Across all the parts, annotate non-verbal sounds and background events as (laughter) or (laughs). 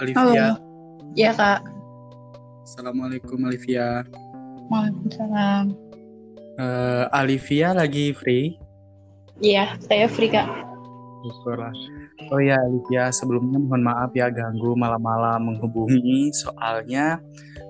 Olivia. Halo. Iya kak. Assalamualaikum Olivia. Waalaikumsalam. Eh, Olivia lagi free? Iya, saya free kak. Syukurlah. Oh ya Olivia, sebelumnya mohon maaf ya ganggu malam-malam menghubungi. Soalnya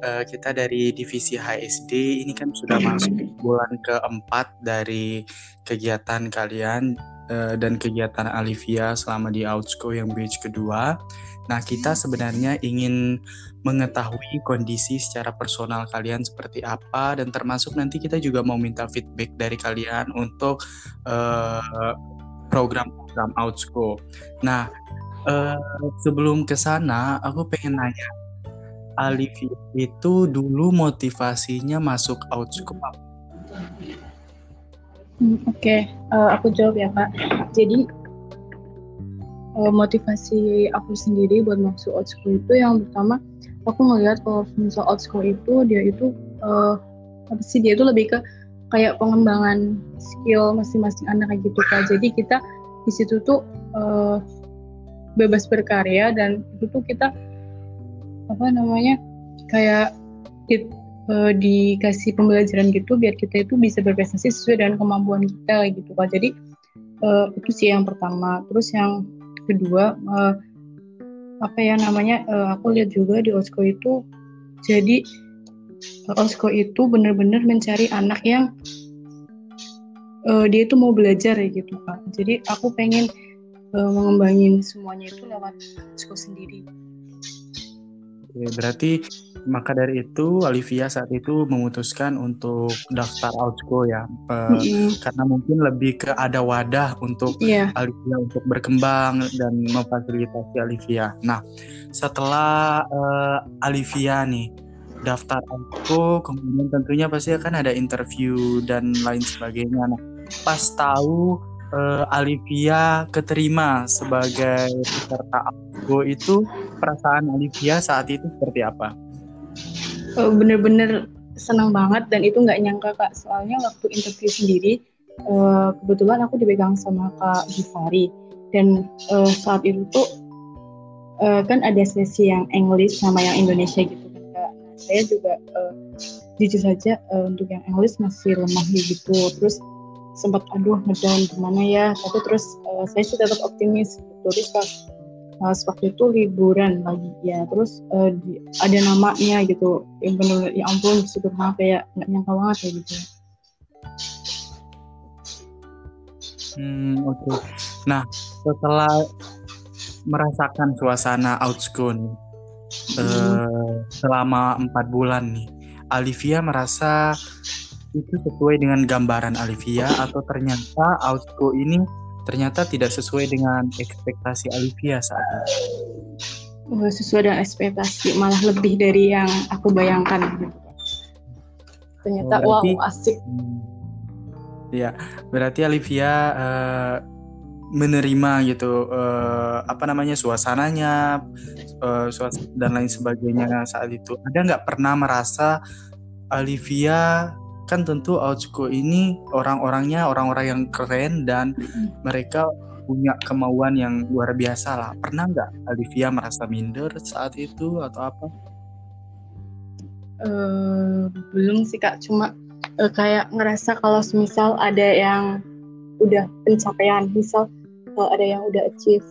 eh, kita dari divisi HSD ini kan sudah masuk bulan keempat dari kegiatan kalian eh, dan kegiatan Olivia selama di Outsco yang batch kedua. Nah, kita sebenarnya ingin mengetahui kondisi secara personal kalian seperti apa dan termasuk nanti kita juga mau minta feedback dari kalian untuk eh, program-program Outsco. Nah, eh, sebelum ke sana aku pengen nanya, Alivia itu dulu motivasinya masuk Outsco apa? Hmm, Oke, Eh, aku jawab ya kak. Jadi eh, motivasi aku sendiri buat masuk outschool itu yang pertama aku ngelihat kalau misal outschool itu dia itu eh, apa sih dia itu lebih ke kayak pengembangan skill masing-masing anak kayak gitu kak. Jadi kita di situ tuh eh, bebas berkarya dan itu tuh kita apa namanya kayak kit- eh, dikasih pembelajaran gitu biar kita itu bisa berprestasi sesuai dengan kemampuan kita gitu kak. Jadi eh, itu sih yang pertama. Terus yang kedua eh, apa ya namanya eh, aku lihat juga di Osko itu jadi eh, Osko itu benar-benar mencari anak yang eh, dia itu mau belajar ya gitu kak. Jadi aku pengen eh, mengembangin semuanya itu lewat Osko sendiri. Oke, berarti maka dari itu Olivia saat itu memutuskan untuk daftar Outsco ya, Mm-mm. karena mungkin lebih ke ada wadah untuk Iya. Olivia untuk berkembang dan memfasilitasi Olivia. Nah, setelah eh, Olivia nih daftar Outsco, kemudian tentunya pasti akan ada interview dan lain sebagainya. Nah, pas tahu eh, Olivia keterima sebagai peserta Outsco itu perasaan Olivia saat itu seperti apa? Eh, bener-bener senang banget dan itu nggak nyangka kak. Soalnya waktu interview sendiri eh, kebetulan aku dipegang sama kak Givari dan eh, saat itu tuh eh, kan ada sesi yang English sama yang Indonesia gitu kan kak. Saya juga eh, jujur saja eh, untuk yang English masih lemah gitu terus sempat aduh ngedown gimana ya? Tapi terus eh, saya sih tetap optimis gitu. Terus pas pas waktu itu liburan lagi ya. Terus eh, di- ada namanya gitu. Yang benar ya ampun bersyukur banget kayak nggak nyangka banget kayak gitu. Hmm, oke. Nah, setelah merasakan suasana Outsco nih, eh, selama empat bulan nih, Olivia merasa itu sesuai dengan gambaran Olivia atau ternyata Outsco ini ternyata tidak sesuai dengan ekspektasi Olivia saat ini. Eh, sesuai dengan ekspektasi malah lebih dari yang aku bayangkan ternyata Oh, berarti- wow asik Hmm. Ya, berarti Olivia eh, menerima gitu eh, apa namanya suasananya, eh, suas- dan lain sebagainya saat itu. Ada nggak pernah merasa Olivia kan tentu Outsco ini orang-orangnya orang-orang yang keren dan mereka punya kemauan yang luar biasa lah. Pernah nggak Olivia merasa minder saat itu atau apa? Eh, belum sih kak cuma eh, kayak ngerasa kalau misal ada yang udah pencapaian misal eh, ada yang udah achieve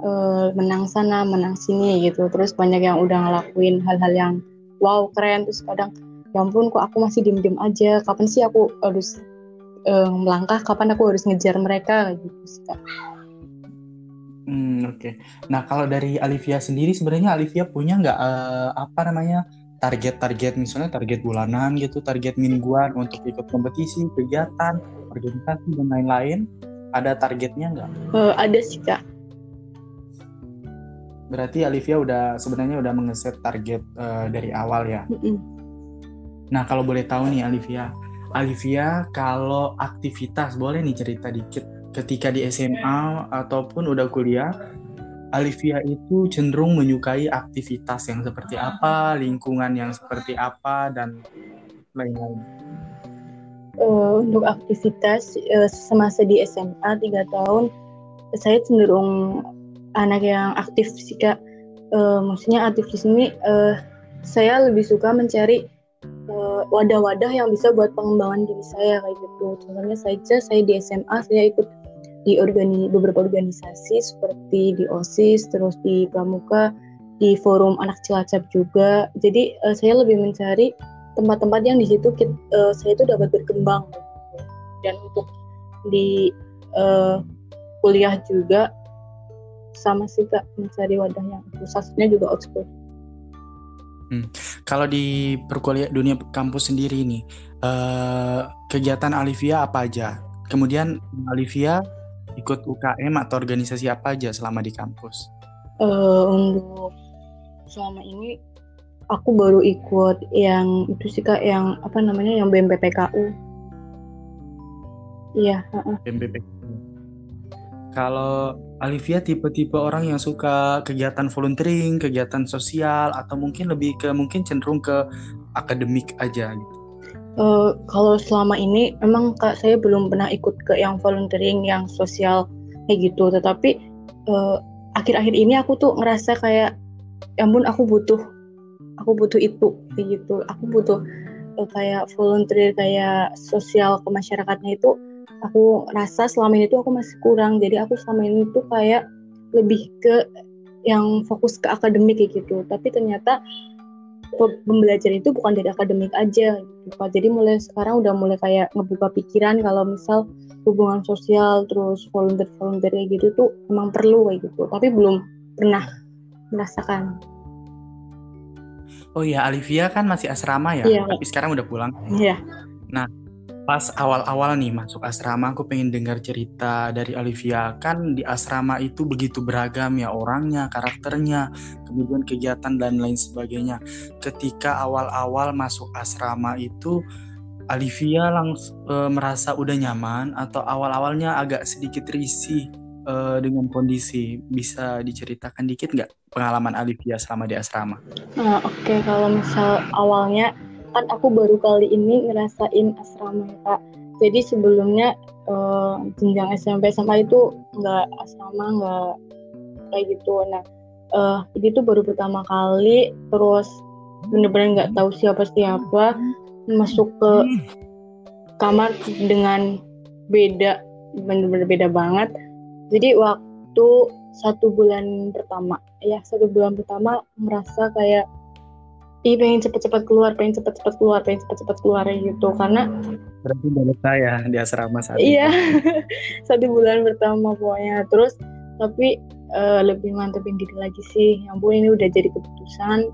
eh, menang sana menang sini gitu terus banyak yang udah ngelakuin hal-hal yang wow keren terus kadang ya ampun kok aku masih diem-diem aja kapan sih aku harus eh, melangkah kapan aku harus ngejar mereka gitu sih kak Hmm, oke. Nah, kalau dari Olivia sendiri sebenarnya Olivia punya nggak eh, apa namanya target-target misalnya target bulanan gitu, target mingguan untuk ikut kompetisi, kegiatan, organisasi dan lain-lain? Ada targetnya nggak? Eh, ada sih kak Berarti Olivia udah sebenarnya udah mengeset target eh, dari awal ya. Mm-mm. Nah, kalau boleh tahu nih Olivia, Olivia kalau aktivitas boleh nih cerita dikit. Ketika di SMA ataupun udah kuliah, Olivia itu cenderung menyukai aktivitas yang seperti apa, lingkungan yang seperti apa dan lain-lain. Eh, untuk aktivitas eh, semasa di SMA tiga tahun saya cenderung anak yang aktif sih kak. Uh, maksudnya aktif di sini uh, saya lebih suka mencari wadah-wadah uh, yang bisa buat pengembangan diri saya kayak gitu. Contohnya saja saya di SMA saya ikut di organi beberapa organisasi seperti di OSIS terus di Pramuka di forum anak Cilacap juga. Jadi uh, saya lebih mencari tempat-tempat yang di situ uh, saya itu dapat berkembang. Dan untuk di uh, kuliah juga sama sih kak mencari wadah yang khususnya juga Oxford. Hmm. Kalau di perkuliah dunia kampus sendiri ini uh, kegiatan Alivia apa aja? Kemudian Alivia ikut UKM atau organisasi apa aja selama di kampus? Uh, untuk selama ini aku baru ikut yang itu sih kak yang apa namanya yang BMPPKU. Iya. Uh -uh. BMPPKU. Kalau Alivia tipe-tipe orang yang suka kegiatan volunteering, kegiatan sosial, atau mungkin lebih ke mungkin cenderung ke akademik aja gitu. Uh, kalau selama ini emang kak saya belum pernah ikut ke yang volunteering, yang sosial kayak gitu. Tetapi uh, akhir-akhir ini aku tuh ngerasa kayak, ya ampun aku butuh, aku butuh itu kayak gitu. Aku butuh uh, kayak volunteer, kayak sosial ke masyarakatnya itu aku rasa selama ini tuh aku masih kurang jadi aku selama ini tuh kayak lebih ke yang fokus ke akademik kayak gitu tapi ternyata pembelajaran itu bukan dari akademik aja gitu jadi mulai sekarang udah mulai kayak ngebuka pikiran kalau misal hubungan sosial terus volunteer volunteer kayak gitu tuh emang perlu kayak gitu tapi belum pernah merasakan Oh iya, Alivia kan masih asrama ya, iya. tapi sekarang udah pulang. Iya. Nah, pas awal-awal nih masuk asrama aku pengen dengar cerita dari Olivia kan di asrama itu begitu beragam ya orangnya karakternya kemudian kegiatan dan lain sebagainya ketika awal-awal masuk asrama itu Olivia langsung e, merasa udah nyaman atau awal-awalnya agak sedikit risih e, dengan kondisi bisa diceritakan dikit nggak pengalaman Olivia selama di asrama? Nah, Oke okay. kalau misal awalnya kan aku baru kali ini ngerasain asrama ya kak. Jadi sebelumnya uh, jenjang SMP SMA itu nggak asrama nggak kayak gitu. Nah uh, ini tuh baru pertama kali terus bener-bener nggak tahu siapa siapa masuk ke kamar dengan beda bener-bener beda banget. Jadi waktu satu bulan pertama ya satu bulan pertama merasa kayak Iya pengen cepet-cepet keluar, pengen cepet-cepet keluar, pengen cepet-cepet keluar gitu. Karena berarti udah saya di asrama saat iya (laughs) satu bulan pertama pokoknya. Terus tapi uh, lebih mantepin diri lagi sih. Yang pun ini udah jadi keputusan.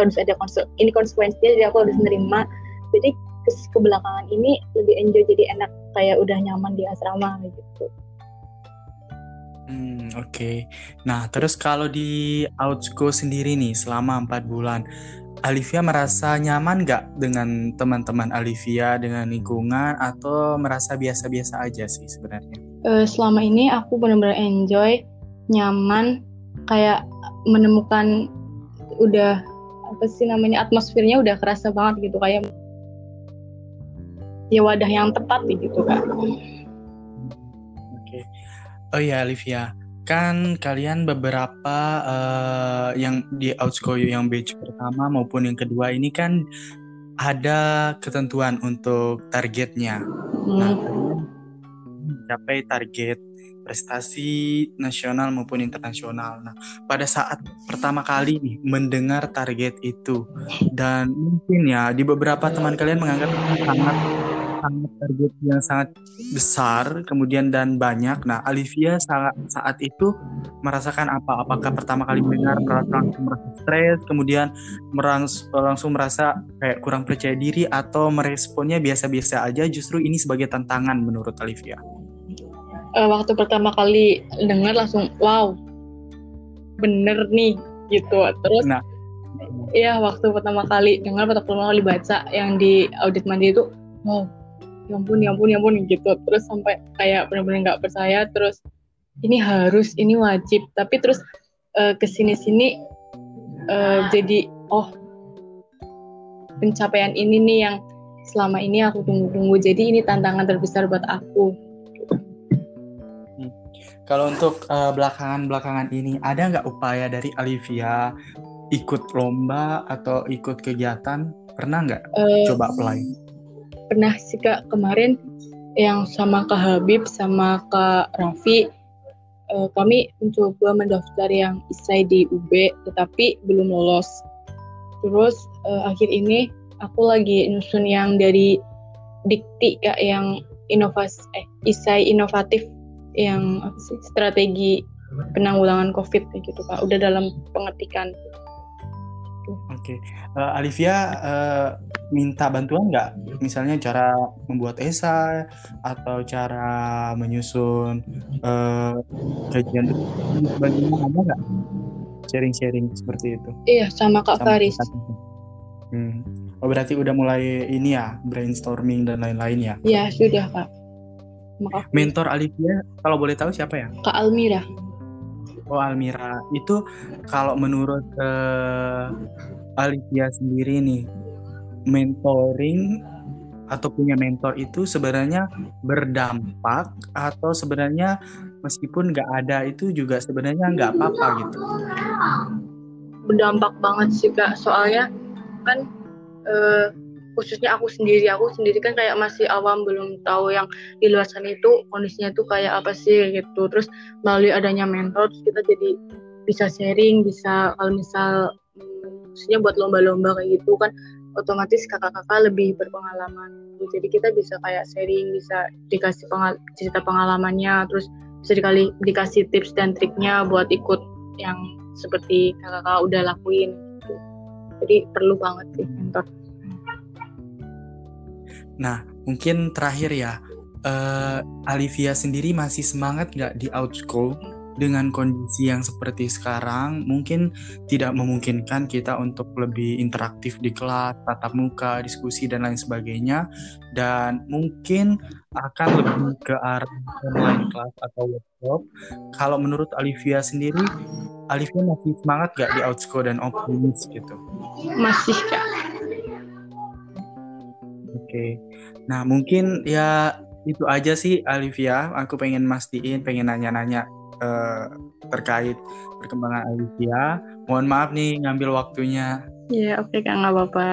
Harus ada konse ini konsekuensinya jadi aku harus nerima. Jadi ke kebelakangan ini lebih enjoy jadi enak kayak udah nyaman di asrama gitu. Hmm, oke. Okay. Nah, terus kalau di Outsco sendiri nih selama empat bulan, Alivia merasa nyaman gak dengan teman-teman Alivia dengan lingkungan atau merasa biasa-biasa aja sih sebenarnya? Uh, selama ini aku benar-benar enjoy, nyaman, kayak menemukan udah apa sih namanya atmosfernya udah kerasa banget gitu kayak ya wadah yang tepat gitu kan. Oke. Okay. Oh ya Alivia, kan kalian beberapa uh, yang di Outscoyo yang batch pertama maupun yang kedua ini kan ada ketentuan untuk targetnya. Hmm. Nah, mencapai target prestasi nasional maupun internasional. Nah, pada saat pertama kali nih mendengar target itu dan mungkin ya di beberapa teman kalian menganggap sangat sangat target yang sangat besar kemudian dan banyak. Nah, Olivia saat saat itu merasakan apa? Apakah pertama kali mendengar langsung merasa stres, kemudian merans, langsung merasa kayak kurang percaya diri atau meresponnya biasa-biasa aja? Justru ini sebagai tantangan menurut Olivia. Uh, waktu pertama kali dengar langsung wow, bener nih gitu. Terus nah, Iya, waktu pertama kali dengar pertama kali baca yang di audit mandi itu, wow, ya ampun ya ampun ya ampun gitu. Terus sampai kayak benar-benar nggak percaya terus ini harus ini wajib. Tapi terus uh, ke sini sini uh, jadi oh pencapaian ini nih yang selama ini aku tunggu-tunggu. Jadi ini tantangan terbesar buat aku. Kalau untuk uh, belakangan-belakangan ini ada nggak upaya dari Alivia ikut lomba atau ikut kegiatan? Pernah nggak uh, coba apply? Pernah sih kak kemarin yang sama Kak Habib sama Kak Raffi uh, kami mencoba mendaftar yang isai di UB tetapi belum lolos. Terus uh, akhir ini aku lagi nyusun yang dari Dikti kak yang inovasi eh isai inovatif yang apa sih strategi penanggulangan COVID gitu pak udah dalam pengetikan. Oke, okay. uh, eh, Alivia uh, minta bantuan nggak? Misalnya cara membuat esai atau cara menyusun uh, kajian bagaimana ada nggak? Sharing-sharing seperti itu? Iya, sama Kak sama Faris. Hmm. Oh berarti udah mulai ini ya brainstorming dan lain-lain ya? Iya sudah kak. Maaf. Mentor Alivia, kalau boleh tahu siapa ya? Kak Almira. Oh Almira, itu kalau menurut uh, Alivia sendiri nih, mentoring atau punya mentor itu sebenarnya berdampak atau sebenarnya meskipun nggak ada itu juga sebenarnya nggak apa-apa gitu. Berdampak banget sih kak, soalnya kan uh, khususnya aku sendiri aku sendiri kan kayak masih awam belum tahu yang di luar sana itu kondisinya tuh kayak apa sih gitu terus melalui adanya mentor kita jadi bisa sharing bisa kalau misal hmm, khususnya buat lomba-lomba kayak gitu kan otomatis kakak-kakak lebih berpengalaman. Jadi kita bisa kayak sharing bisa dikasih pengal cerita pengalamannya terus bisa dikali dikasih tips dan triknya buat ikut yang seperti kakak-kakak udah lakuin. Jadi perlu banget sih mentor. Nah, mungkin terakhir ya, uh, Alivia sendiri masih semangat nggak di outschool dengan kondisi yang seperti sekarang? Mungkin tidak memungkinkan kita untuk lebih interaktif di kelas, tatap muka, diskusi dan lain sebagainya, dan mungkin akan lebih ke arah online class atau workshop. Kalau menurut Alivia sendiri, Alivia masih semangat nggak di outschool dan optimis gitu? Masih kak Oke. Nah, mungkin ya itu aja sih Alivia. Aku pengen mastiin, pengen nanya-nanya uh, terkait perkembangan Alivia. Mohon maaf nih ngambil waktunya. Iya, oke okay, Kak, nggak apa-apa.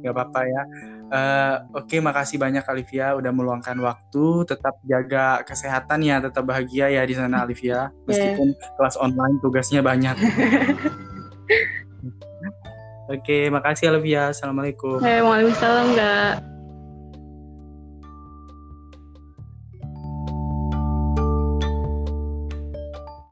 Nggak apa-apa ya. Uh, Oke, okay, makasih banyak Alivia udah meluangkan waktu. Tetap jaga kesehatan ya, tetap bahagia ya di sana Alivia. Iya. Meskipun yeah. kelas online tugasnya banyak. (laughs) Oke, makasih Alvia. Assalamualaikum. Hey, waalaikumsalam, enggak.